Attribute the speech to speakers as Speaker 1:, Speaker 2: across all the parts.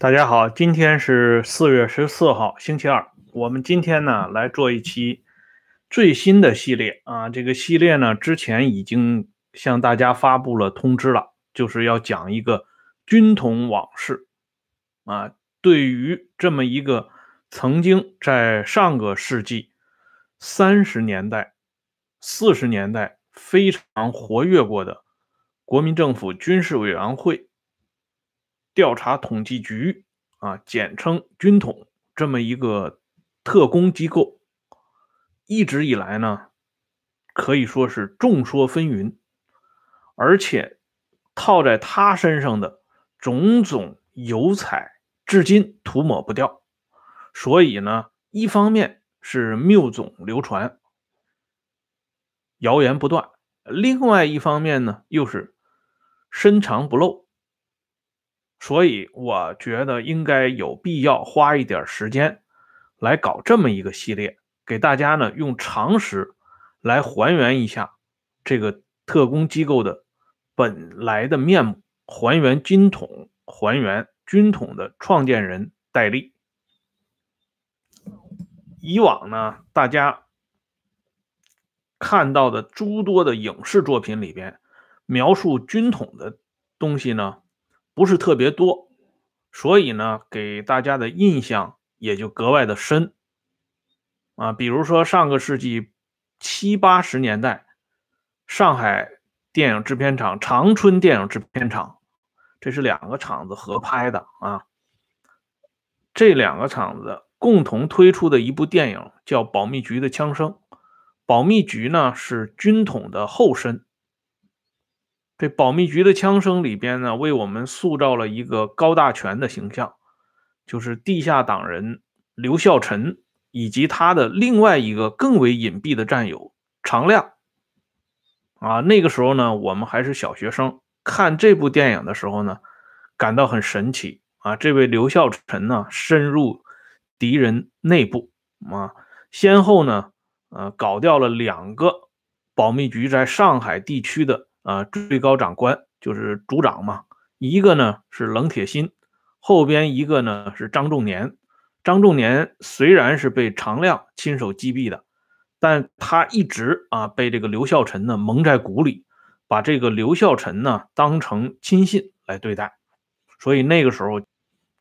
Speaker 1: 大家好，今天是四月十四号，星期二。我们今天呢来做一期最新的系列啊。这个系列呢之前已经向大家发布了通知了，就是要讲一个军统往事啊。对于这么一个曾经在上个世纪三十年代、四十年代非常活跃过的国民政府军事委员会。调查统计局啊，简称军统，这么一个特工机构，一直以来呢，可以说是众说纷纭，而且套在他身上的种种油彩，至今涂抹不掉。所以呢，一方面是谬总流传，谣言不断；另外一方面呢，又是深藏不露。所以我觉得应该有必要花一点时间来搞这么一个系列，给大家呢用常识来还原一下这个特工机构的本来的面目，还原军统，还原军统的创建人戴笠。以往呢，大家看到的诸多的影视作品里边描述军统的东西呢。不是特别多，所以呢，给大家的印象也就格外的深啊。比如说上个世纪七八十年代，上海电影制片厂长春电影制片厂，这是两个厂子合拍的啊。这两个厂子共同推出的一部电影叫《保密局的枪声》，保密局呢是军统的后身。这保密局的枪声里边呢，为我们塑造了一个高大全的形象，就是地下党人刘孝臣以及他的另外一个更为隐蔽的战友常亮。啊，那个时候呢，我们还是小学生，看这部电影的时候呢，感到很神奇啊。这位刘孝臣呢，深入敌人内部啊，先后呢，呃，搞掉了两个保密局在上海地区的。啊，最高长官就是组长嘛。一个呢是冷铁心，后边一个呢是张仲年。张仲年虽然是被常亮亲手击毙的，但他一直啊被这个刘孝臣呢蒙在鼓里，把这个刘孝臣呢当成亲信来对待。所以那个时候，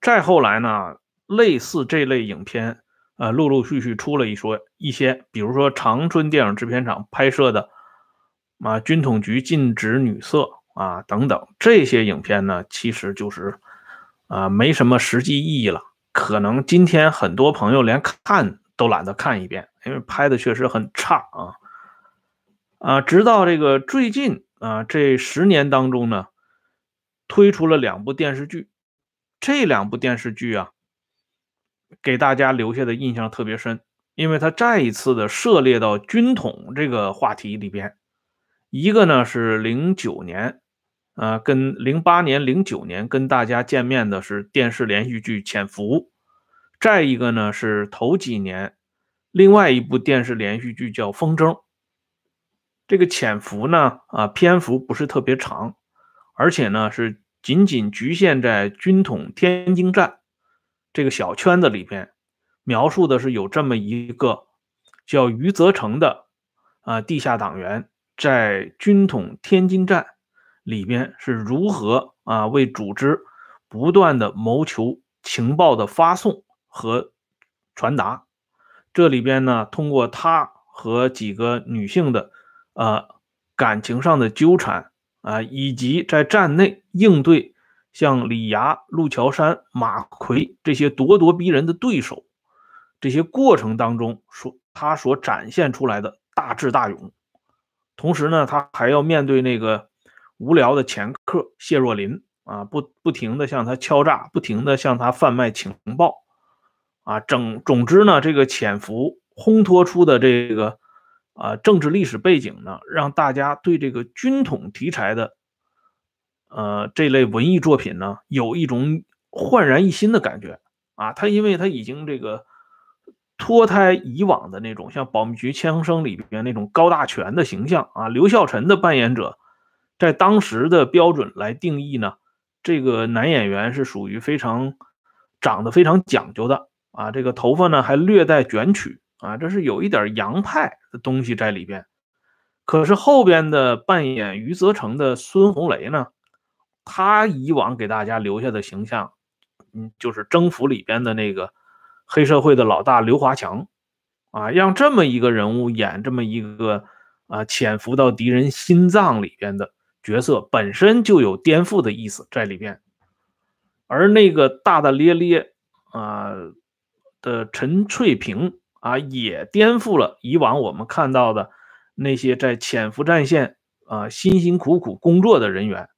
Speaker 1: 再后来呢，类似这类影片，呃，陆陆续续出了一说一些，比如说长春电影制片厂拍摄的。啊，军统局禁止女色啊，等等这些影片呢，其实就是啊，没什么实际意义了。可能今天很多朋友连看都懒得看一遍，因为拍的确实很差啊啊！直到这个最近啊，这十年当中呢，推出了两部电视剧，这两部电视剧啊，给大家留下的印象特别深，因为它再一次的涉猎到军统这个话题里边。一个呢是零九年，呃，跟零八年、零九年跟大家见面的是电视连续剧《潜伏》，再一个呢是头几年，另外一部电视连续剧叫《风筝》。这个《潜伏》呢，啊，篇幅不是特别长，而且呢是仅仅局限在军统天津站这个小圈子里边，描述的是有这么一个叫余则成的啊地下党员。在军统天津站里边是如何啊为组织不断的谋求情报的发送和传达？这里边呢，通过他和几个女性的呃感情上的纠缠啊，以及在站内应对像李涯、陆桥山、马奎这些咄咄逼人的对手，这些过程当中所他所展现出来的大智大勇。同时呢，他还要面对那个无聊的前客谢若琳啊，不不停的向他敲诈，不停的向他贩卖情报啊，整总之呢，这个潜伏烘托出的这个啊政治历史背景呢，让大家对这个军统题材的呃这类文艺作品呢，有一种焕然一新的感觉啊，他因为他已经这个。脱胎以往的那种像《保密局枪声》里边那种高大全的形象啊，刘孝臣的扮演者，在当时的标准来定义呢，这个男演员是属于非常长得非常讲究的啊，这个头发呢还略带卷曲啊，这是有一点洋派的东西在里边。可是后边的扮演余则成的孙红雷呢，他以往给大家留下的形象，嗯，就是《征服》里边的那个黑社会的老大刘华强啊，让这么一个人物演这么一个啊潜伏到敌人心脏里边的角色，本身就有颠覆的意思在里边。而那个大大咧咧啊的陈翠萍啊，也颠覆了以往我们看到的那些在潜伏战线啊辛辛苦苦工作的人员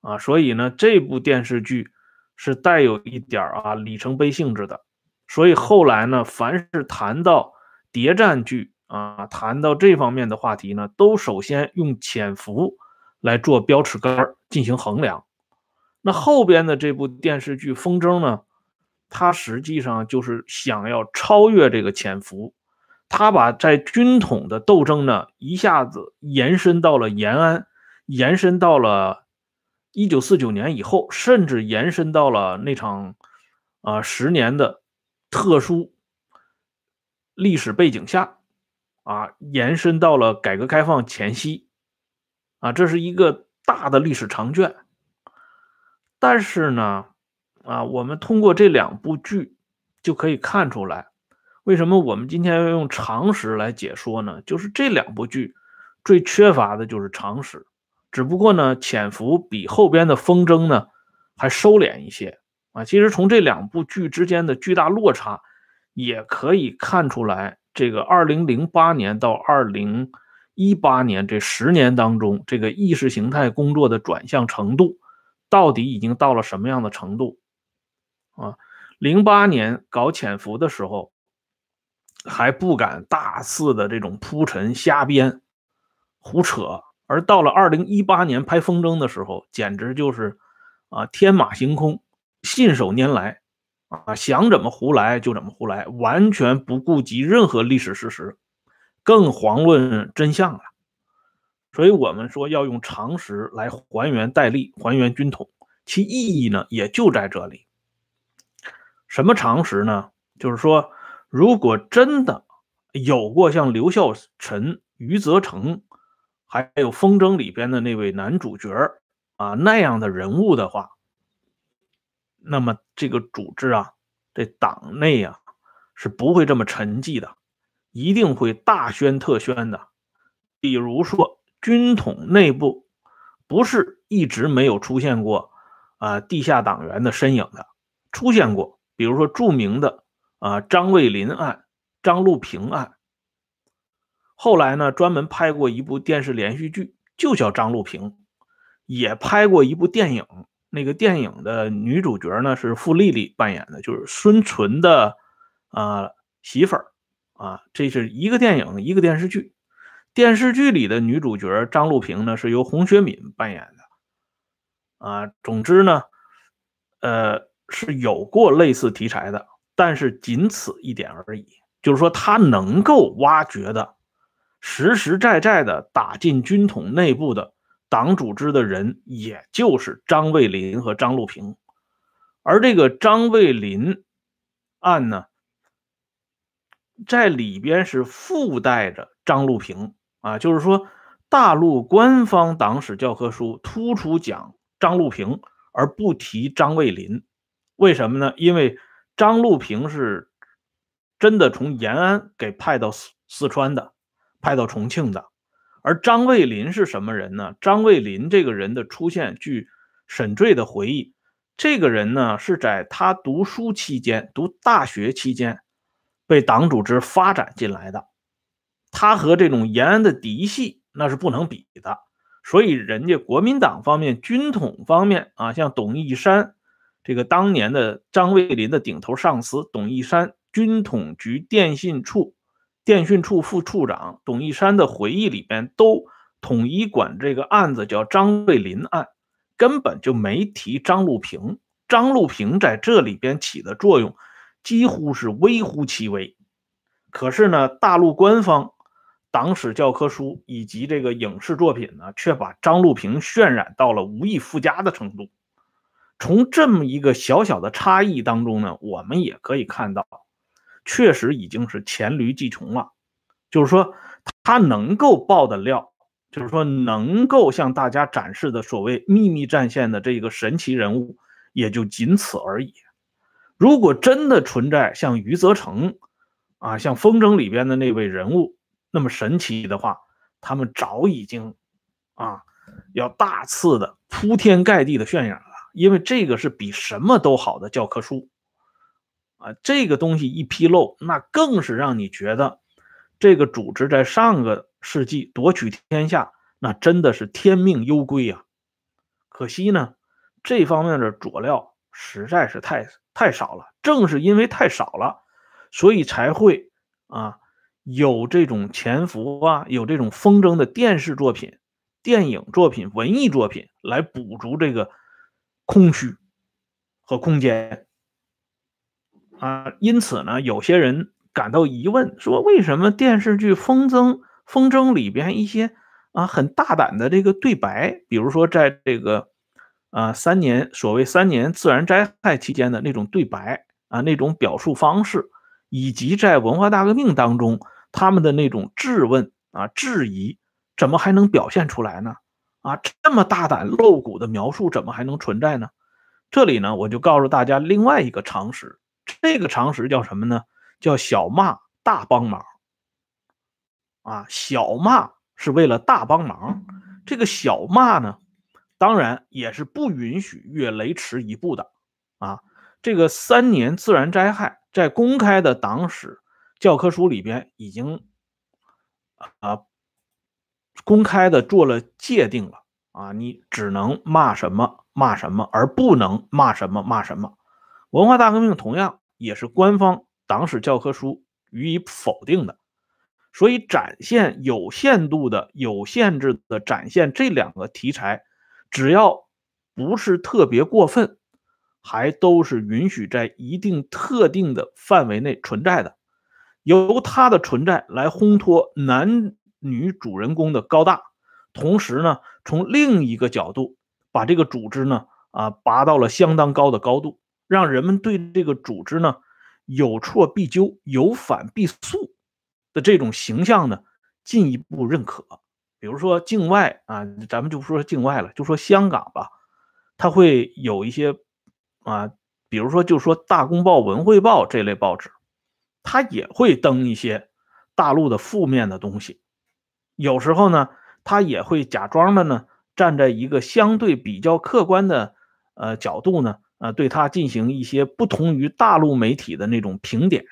Speaker 1: 啊，所以呢，这部电视剧是带有一点啊里程碑性质的。所以后来呢，凡是谈到谍战剧啊，谈到这方面的话题呢，都首先用潜伏来做标尺杆进行衡量。那后边的这部电视剧《风筝》呢，它实际上就是想要超越这个潜伏，他把在军统的斗争呢一下子延伸到了延安，延伸到了一九四九年以后，甚至延伸到了那场啊十年的特殊历史背景下，啊延伸到了改革开放前夕，啊这是一个大的历史长卷。但是呢，啊，我们通过这两部剧就可以看出来，为什么我们今天要用常识来解说呢？就是这两部剧最缺乏的就是常识。只不过呢，潜伏比后边的风筝呢还收敛一些啊。其实从这两部剧之间的巨大落差，也可以看出来，这个二零零八年到二零一八年这十年当中，这个意识形态工作的转向程度。到底已经到了什么样的程度啊？零八年搞潜伏的时候，还不敢大肆的这种铺陈、瞎编、胡扯；而到了二零一八年拍风筝的时候，简直就是啊天马行空、信手拈来啊，想怎么胡来就怎么胡来，完全不顾及任何历史事实，更遑论真相了。所以我们说要用常识来还原戴笠，还原军统，其意义呢也就在这里。什么常识呢？就是说，如果真的有过像刘孝臣、余则成，还有《风筝》里边的那位男主角啊那样的人物的话，那么这个组织啊，这党内啊是不会这么沉寂的，一定会大宣特宣的。比如说。军统内部不是一直没有出现过啊地下党员的身影的，出现过，比如说著名的啊张卫林案、张路平案。后来呢，专门拍过一部电视连续剧，就叫《张路平》，也拍过一部电影。那个电影的女主角呢是傅丽丽扮演的，就是孙淳的啊媳妇儿啊。这是一个电影，一个电视剧。电视剧里的女主角张露萍呢，是由洪学敏扮演的。啊，总之呢，呃，是有过类似题材的，但是仅此一点而已。就是说，他能够挖掘的、实实在在的打进军统内部的党组织的人，也就是张卫林和张路平。而这个张卫林案呢，在里边是附带着张路平。啊，就是说，大陆官方党史教科书突出讲张路平，而不提张卫林，为什么呢？因为张路平是真的从延安给派到四四川的，派到重庆的，而张卫林是什么人呢？张卫林这个人的出现，据沈坠的回忆，这个人呢是在他读书期间，读大学期间，被党组织发展进来的。他和这种延安的嫡系那是不能比的，所以人家国民党方面、军统方面啊，像董一山这个当年的张卫林的顶头上司董一山，军统局电信处电讯处副处长董一山的回忆里边都统一管这个案子叫张卫林案，根本就没提张路平。张路平在这里边起的作用几乎是微乎其微。可是呢，大陆官方。党史教科书以及这个影视作品呢，却把张路平渲染到了无以复加的程度。从这么一个小小的差异当中呢，我们也可以看到，确实已经是黔驴技穷了。就是说，他能够爆的料，就是说能够向大家展示的所谓秘密战线的这个神奇人物，也就仅此而已。如果真的存在像余则成啊，像风筝里边的那位人物那么神奇的话，他们早已经啊，要大肆的铺天盖地的渲染了。因为这个是比什么都好的教科书啊！这个东西一披露，那更是让你觉得这个组织在上个世纪夺取天下，那真的是天命攸归呀。可惜呢，这方面的佐料实在是太太少了。正是因为太少了，所以才会啊有这种潜伏啊，有这种风筝的电视作品、电影作品、文艺作品来补足这个。空虚和空间啊，因此呢，有些人感到疑问，说为什么电视剧《风筝》《风筝》里边一些啊很大胆的这个对白，比如说在这个啊三年所谓三年自然灾害期间的那种对白啊那种表述方式，以及在文化大革命当中他们的那种质问啊质疑，怎么还能表现出来呢？啊，这么大胆露骨的描述怎么还能存在呢？这里呢，我就告诉大家另外一个常识，这个常识叫什么呢？叫小骂大帮忙。啊，小骂是为了大帮忙，这个小骂呢，当然也是不允许越雷池一步的。啊，这个三年自然灾害在公开的党史教科书里边已经啊。公开的做了界定了啊，你只能骂什么骂什么，而不能骂什么骂什么。文化大革命同样也是官方党史教科书予以否定的。所以，展现有限度的、有限制的展现这两个题材，只要不是特别过分，还都是允许在一定特定的范围内存在的。由它的存在来烘托男。女主人公的高大，同时呢，从另一个角度把这个组织呢啊拔到了相当高的高度，让人们对这个组织呢有错必纠、有反必诉的这种形象呢进一步认可。比如说境外啊，咱们就不说境外了，就说香港吧，它会有一些啊，比如说就说《大公报》《文汇报》这类报纸，它也会登一些大陆的负面的东西。有时候呢，他也会假装的呢，站在一个相对比较客观的呃角度呢，呃，对他进行一些不同于大陆媒体的那种评点，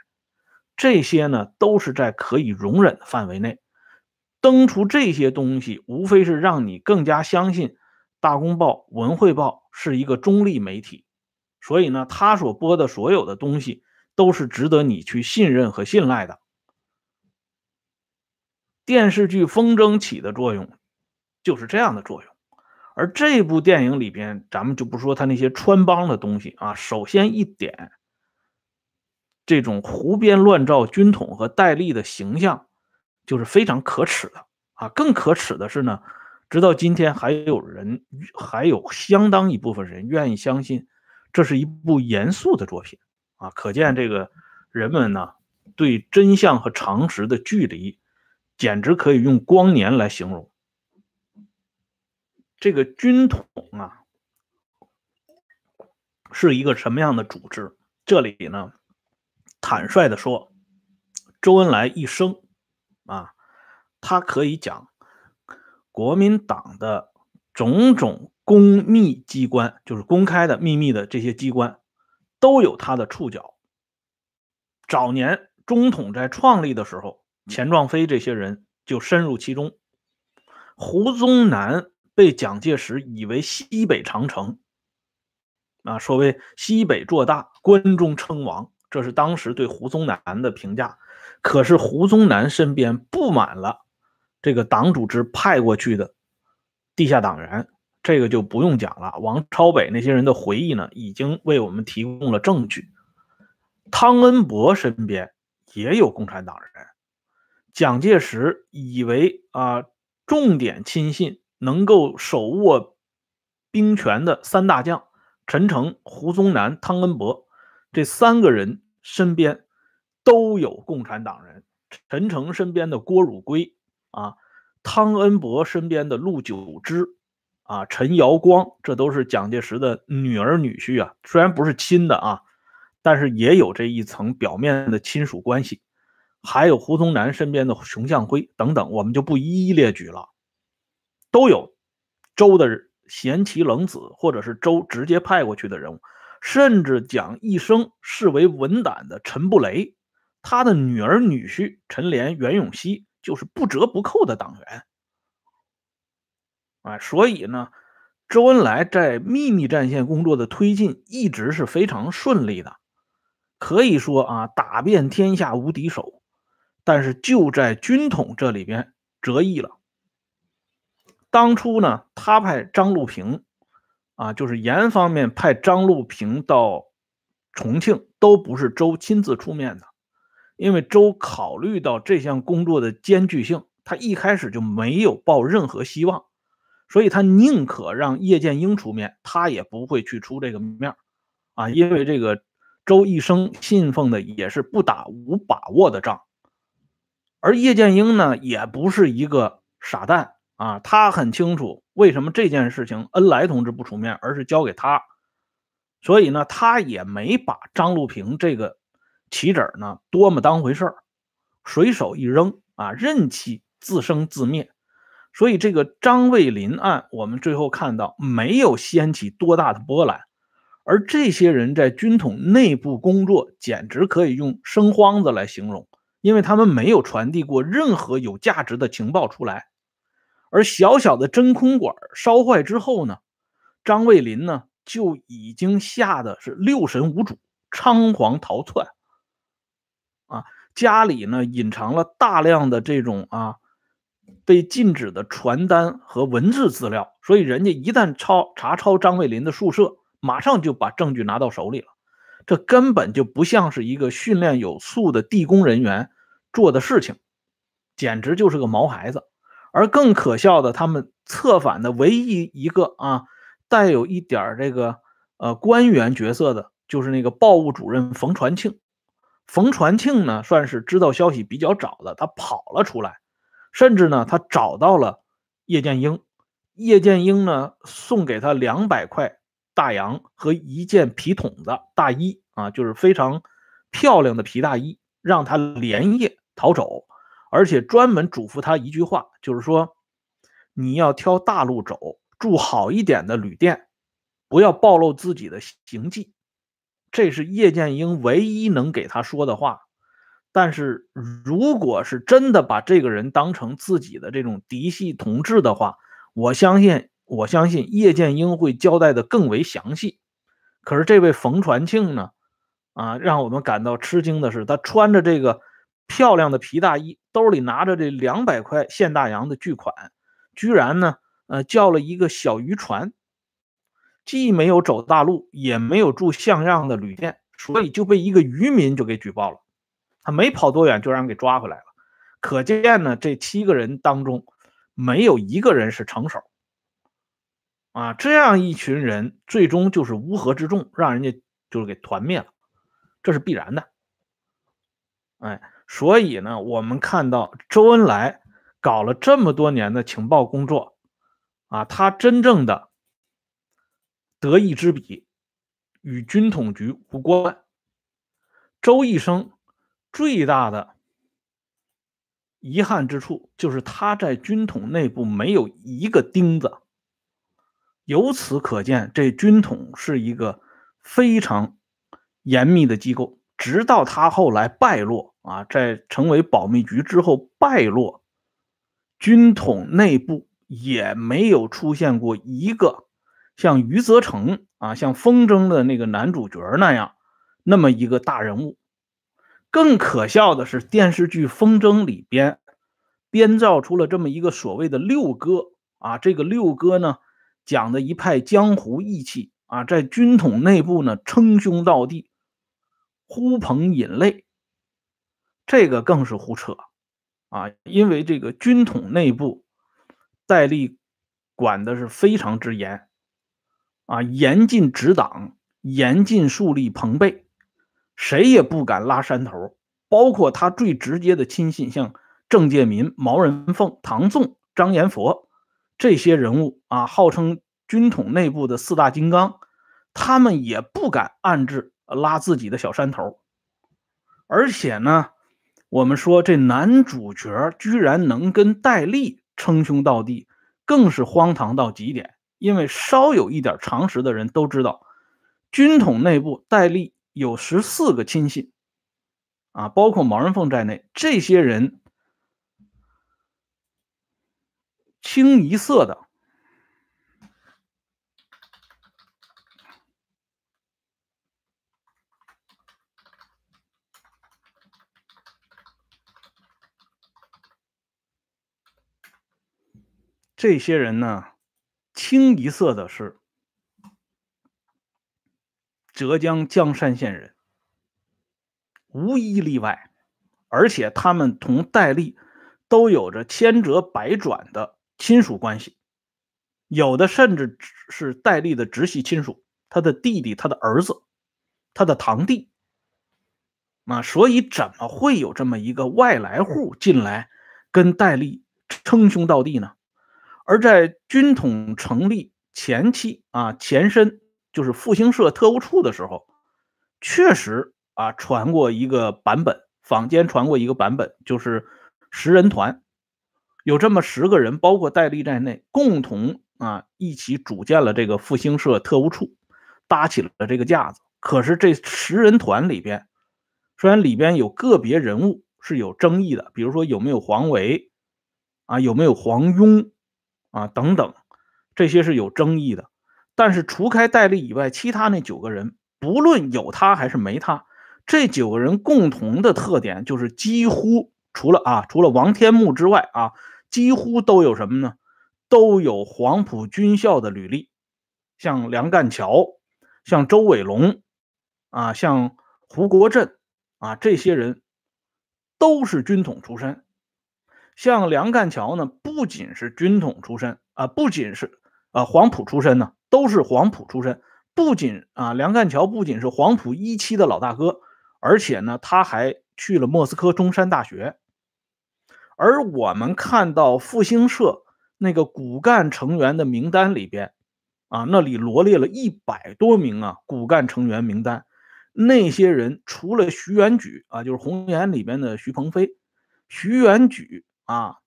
Speaker 1: 这些呢都是在可以容忍的范围内。登出这些东西，无非是让你更加相信《大公报》《文汇报》是一个中立媒体，所以呢，他所播的所有的东西都是值得你去信任和信赖的。电视剧《风筝》起的作用就是这样的作用，而这部电影里边，咱们就不说他那些穿帮的东西啊。首先一点，这种胡编乱造军统和戴笠的形象就是非常可耻的啊。更可耻的是呢，直到今天还有人，还有相当一部分人愿意相信这是一部严肃的作品啊。可见这个人们呢，对真相和常识的距离。简直可以用光年来形容。这个军统啊，是一个什么样的组织？这里呢，坦率的说，周恩来一生啊，他可以讲国民党的种种公秘机关，就是公开的、秘密的这些机关，都有他的触角。早年中统在创立的时候。钱壮飞这些人就深入其中。胡宗南被蒋介石以为西北长城，啊，所谓西北做大，关中称王，这是当时对胡宗南的评价。可是胡宗南身边布满了这个党组织派过去的地下党员，这个就不用讲了。王超北那些人的回忆呢，已经为我们提供了证据。汤恩伯身边也有共产党人。蒋介石以为啊，重点亲信能够手握兵权的三大将陈诚、胡宗南、汤恩伯这三个人身边都有共产党人。陈诚身边的郭汝瑰啊，汤恩伯身边的陆九之啊，陈瑶光，这都是蒋介石的女儿女婿啊。虽然不是亲的啊，但是也有这一层表面的亲属关系。还有胡宗南身边的熊向晖等等，我们就不一一列举了。都有周的贤妻冷子，或者是周直接派过去的人物，甚至将一生视为文胆的陈布雷。他的女儿、女婿陈莲、袁永熙就是不折不扣的党员，啊，所以呢，周恩来在秘密战线工作的推进一直是非常顺利的，可以说啊，打遍天下无敌手。但是就在军统这里边折翼了。当初呢，他派张路平，啊，就是严方面派张路平到重庆，都不是周亲自出面的。因为周考虑到这项工作的艰巨性，他一开始就没有抱任何希望，所以他宁可让叶剑英出面，他也不会去出这个面啊，因为这个周一生信奉的也是不打无把握的仗，而叶剑英呢，也不是一个傻蛋啊，他很清楚为什么这件事情恩来同志不出面，而是交给他，所以呢，他也没把张路平这个。棋子呢，多么当回事儿，随手一扔啊，任其自生自灭。所以这个张卫林案，我们最后看到没有掀起多大的波澜，而这些人在军统内部工作，简直可以用生荒子来形容，因为他们没有传递过任何有价值的情报出来。而小小的真空管烧坏之后呢，张卫林呢就已经吓得是六神无主，仓皇逃窜。啊，家里呢隐藏了大量的这种啊被禁止的传单和文字资料，所以人家一旦抄查抄张卫林的宿舍，马上就把证据拿到手里了。这根本就不像是一个训练有素的地工人员做的事情，简直就是个毛孩子。而更可笑的，他们策反的唯一一个啊带有一点这个呃官员角色的，就是那个报务主任冯传庆。冯传庆呢，算是知道消息比较早的，他跑了出来，甚至呢，他找到了叶剑英。叶剑英呢，送给他两百块大洋和一件皮筒子大衣啊，就是非常漂亮的皮大衣，让他连夜逃走，而且专门嘱咐他一句话，就是说你要挑大路走，住好一点的旅店，不要暴露自己的行迹。这是叶剑英唯一能给他说的话，但是如果是真的把这个人当成自己的这种嫡系同志的话，我相信，我相信叶剑英会交代的更为详细。可是这位冯传庆呢？啊，让我们感到吃惊的是，他穿着这个漂亮的皮大衣，兜里拿着这两百块现大洋的巨款，居然呢，呃，叫了一个小渔船。既没有走大路，也没有住像样的旅店，所以就被一个渔民就给举报了。他没跑多远就让人给抓回来了。可见呢，这七个人当中没有一个人是成手。啊，这样一群人最终就是乌合之众，让人家就是给团灭了，这是必然的。哎，所以呢，我们看到周恩来搞了这么多年的情报工作，啊，他真正的。得意之笔与军统局无关。周一生最大的遗憾之处就是他在军统内部没有一个钉子。由此可见，这军统是一个非常严密的机构。直到他后来败落啊，在成为保密局之后败落，军统内部也没有出现过一个。像余则成啊，像风筝的那个男主角那样，那么一个大人物。更可笑的是，电视剧《风筝》里边编造出了这么一个所谓的六哥啊，这个六哥呢，讲的一派江湖义气啊，在军统内部呢称兄道弟，呼朋引类，这个更是胡扯啊！因为这个军统内部戴笠管的是非常之严。啊，严禁执党，严禁树立朋辈，谁也不敢拉山头。包括他最直接的亲信，像郑介民、毛人凤、唐纵、张延佛这些人物啊，号称军统内部的四大金刚，他们也不敢暗自拉自己的小山头。而且呢，我们说这男主角居然能跟戴笠称兄道弟，更是荒唐到极点。因为稍有一点常识的人都知道，军统内部戴笠有十四个亲信，啊，包括毛人凤在内，这些人清一色的，这些人呢。清一色的是浙江江山县人，无一例外，而且他们同戴笠都有着千折百转的亲属关系，有的甚至是戴笠的直系亲属，他的弟弟、他的儿子、他的堂弟啊，所以怎么会有这么一个外来户进来跟戴笠称兄道弟呢？而在军统成立前期啊，前身就是复兴社特务处的时候，确实啊传过一个版本，坊间传过一个版本，就是十人团，有这么十个人，包括戴笠在内，共同啊一起组建了这个复兴社特务处，搭起了这个架子。可是这十人团里边，虽然里边有个别人物是有争议的，比如说有没有黄维啊，有没有黄庸。啊，等等，这些是有争议的。但是除开戴笠以外，其他那九个人，不论有他还是没他，这九个人共同的特点就是几乎除了啊，除了王天木之外啊，几乎都有什么呢？都有黄埔军校的履历，像梁干桥，像周伟龙，啊，像胡国振，啊，这些人都是军统出身。像梁干桥呢，不仅是军统出身啊，不仅是啊黄埔出身呢，都是黄埔出身。不仅啊梁干桥不仅是黄埔一期的老大哥，而且呢他还去了莫斯科中山大学。而我们看到复兴社那个骨干成员的名单里边，啊那里罗列了一百多名啊骨干成员名单，那些人除了徐元举啊，就是红岩里边的徐鹏飞，徐元举。啊，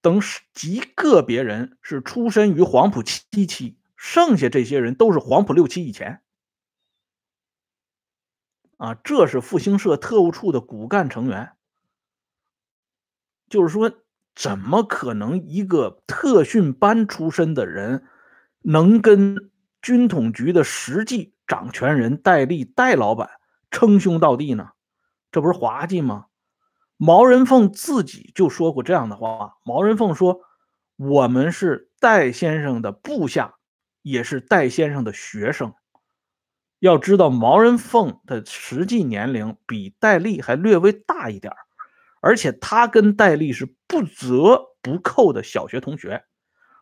Speaker 1: 等极个别人是出身于黄埔七期，剩下这些人都是黄埔六期以前。啊，这是复兴社特务处的骨干成员。就是说，怎么可能一个特训班出身的人，能跟军统局的实际掌权人戴笠戴老板称兄道弟呢？这不是滑稽吗？毛人凤自己就说过这样的话。毛人凤说：“我们是戴先生的部下，也是戴先生的学生。要知道，毛人凤的实际年龄比戴笠还略微大一点而且他跟戴笠是不折不扣的小学同学。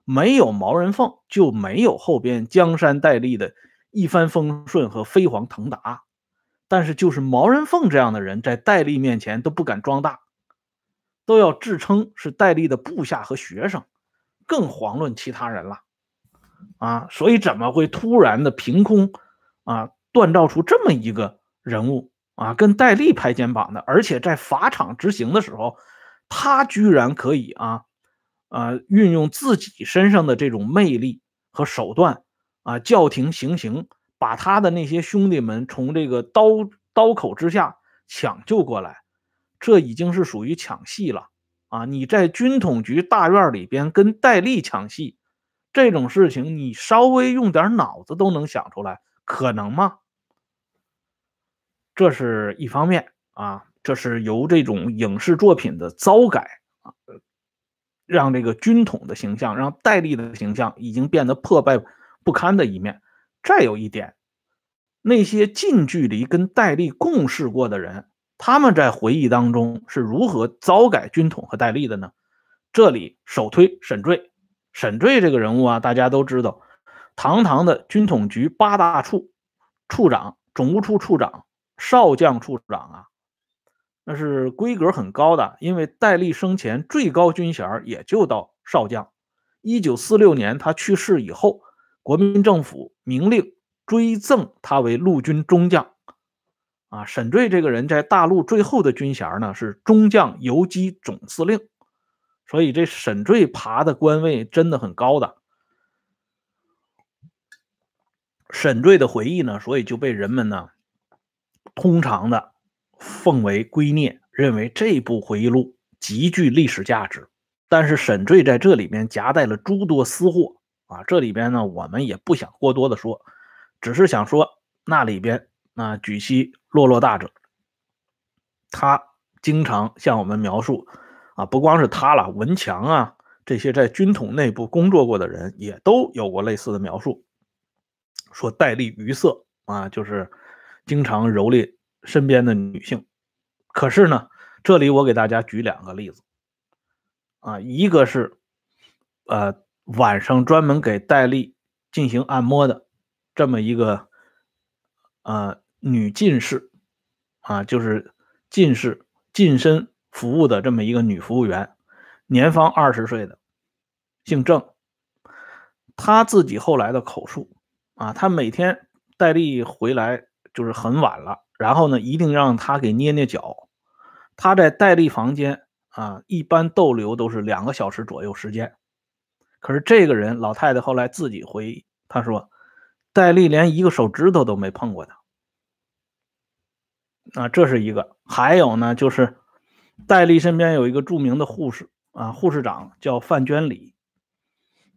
Speaker 1: 没有毛人凤，就没有后边江山戴笠的一帆风顺和飞黄腾达。”但是，就是毛人凤这样的人，在戴笠面前都不敢装大，都要自称是戴笠的部下和学生，更遑论其他人了。啊，所以怎么会突然的凭空啊锻造出这么一个人物啊，跟戴笠拍肩膀的？而且在法场执行的时候，他居然可以啊啊运用自己身上的这种魅力和手段啊叫停行刑。把他的那些兄弟们从这个刀刀口之下抢救过来，这已经是属于抢戏了啊！你在军统局大院里边跟戴笠抢戏，这种事情你稍微用点脑子都能想出来，可能吗？这是一方面啊，这是由这种影视作品的糟改啊，让这个军统的形象，让戴笠的形象已经变得破败不堪的一面。再有一点，那些近距离跟戴笠共事过的人，他们在回忆当中是如何糟改军统和戴笠的呢？这里首推沈坠沈坠这个人物啊，大家都知道，堂堂的军统局八大处处长、总务处处长、少将处长啊，那是规格很高的。因为戴笠生前最高军衔也就到少将。一九四六年他去世以后，国民政府明令追赠他为陆军中将。啊，沈醉这个人在大陆最后的军衔呢是中将游击总司令。所以这沈坠爬的官位真的很高的。沈坠的回忆呢，所以就被人们呢通常的奉为圭臬，认为这部回忆录极具历史价值。但是沈坠在这里面夹带了诸多私货啊，这里边呢我们也不想过多的说，只是想说那里边啊举其落落大者，他经常向我们描述。啊，不光是他了，文强啊，这些在军统内部工作过的人也都有过类似的描述，说戴笠于色啊，就是经常蹂躏身边的女性。可是呢，这里我给大家举两个例子啊，一个是呃晚上专门给戴笠进行按摩的这么一个呃女进士啊，就是进士近身。服务的这么一个女服务员，年方二十岁的，姓郑。她自己后来的口述啊，她每天戴笠回来就是很晚了，然后呢，一定让他给捏捏脚。他在戴笠房间啊，一般逗留都是两个小时左右时间。可是这个人老太太后来自己回忆，她说，戴笠连一个手指头都没碰过她。啊，这是一个。还有呢，就是。戴笠身边有一个著名的护士啊，护士长叫范娟礼。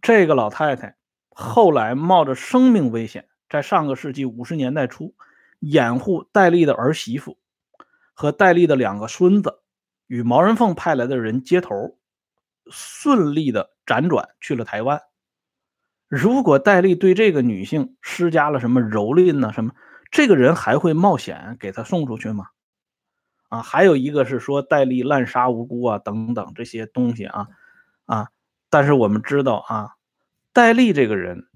Speaker 1: 这个老太太后来冒着生命危险，在上个世纪五十年代初，掩护戴笠的儿媳妇和戴笠的两个孙子，与毛人凤派来的人接头，顺利的辗转去了台湾。如果戴笠对这个女性施加了什么蹂躏呢？什么？这个人还会冒险给她送出去吗？啊，还有一个是说戴笠滥杀无辜啊，等等这些东西啊，啊，但是我们知道啊，戴笠这个人，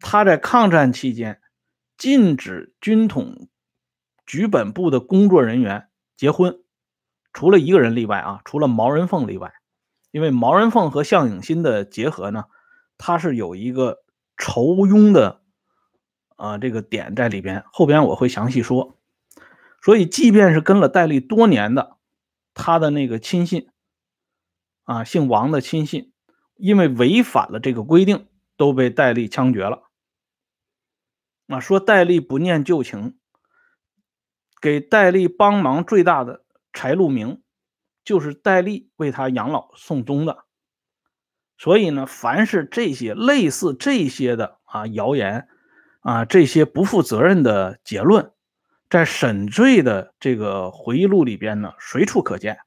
Speaker 1: 他在抗战期间禁止军统局本部的工作人员结婚，除了一个人例外啊，除了毛人凤例外，因为毛人凤和向影新的结合呢，他是有一个仇庸的啊这个点在里边，后边我会详细说。所以，即便是跟了戴笠多年的他的那个亲信，啊，姓王的亲信，因为违反了这个规定，都被戴笠枪决了。啊，说戴笠不念旧情，给戴笠帮忙最大的柴路明，就是戴笠为他养老送终的。所以呢，凡是这些类似这些的啊谣言，啊这些不负责任的结论。在沈醉的这个回忆录里边呢，随处可见。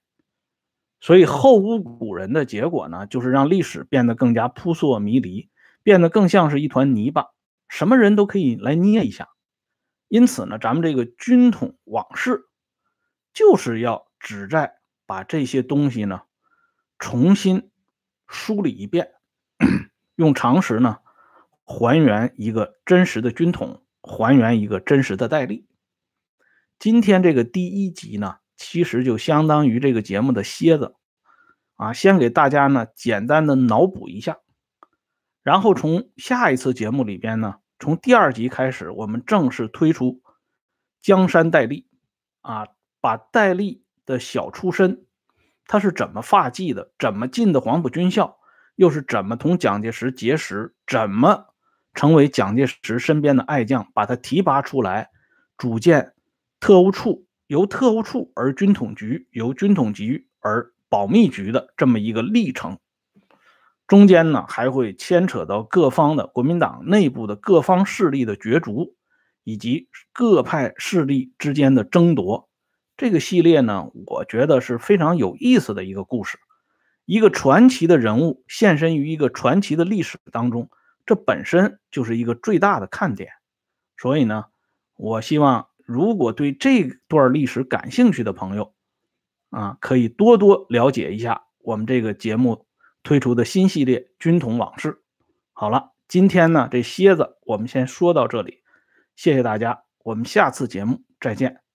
Speaker 1: 所以后无古人的结果呢，就是让历史变得更加扑朔迷离，变得更像是一团泥巴，什么人都可以来捏一下。因此呢，咱们这个军统往事，就是要旨在把这些东西呢，重新梳理一遍，用常识呢，还原一个真实的军统，还原一个真实的戴笠。今天这个第一集呢，其实就相当于这个节目的蝎子，啊，先给大家呢简单的脑补一下，然后从下一次节目里边呢，从第二集开始，我们正式推出江山戴笠，啊，把戴笠的小出身，他是怎么发迹的，怎么进的黄埔军校，又是怎么同蒋介石结识，怎么成为蒋介石身边的爱将，把他提拔出来，组建。特务处由特务处而军统局由军统局而保密局的这么一个历程，中间呢还会牵扯到各方的国民党内部的各方势力的角逐，以及各派势力之间的争夺。这个系列呢，我觉得是非常有意思的一个故事。一个传奇的人物现身于一个传奇的历史当中，这本身就是一个最大的看点。所以呢，我希望。如果对这段历史感兴趣的朋友，啊，可以多多了解一下我们这个节目
Speaker 2: 推出的新系列《军统往事》。好了，今天呢这蝎子我们先说到这里，谢谢大家，我们下次节目再见。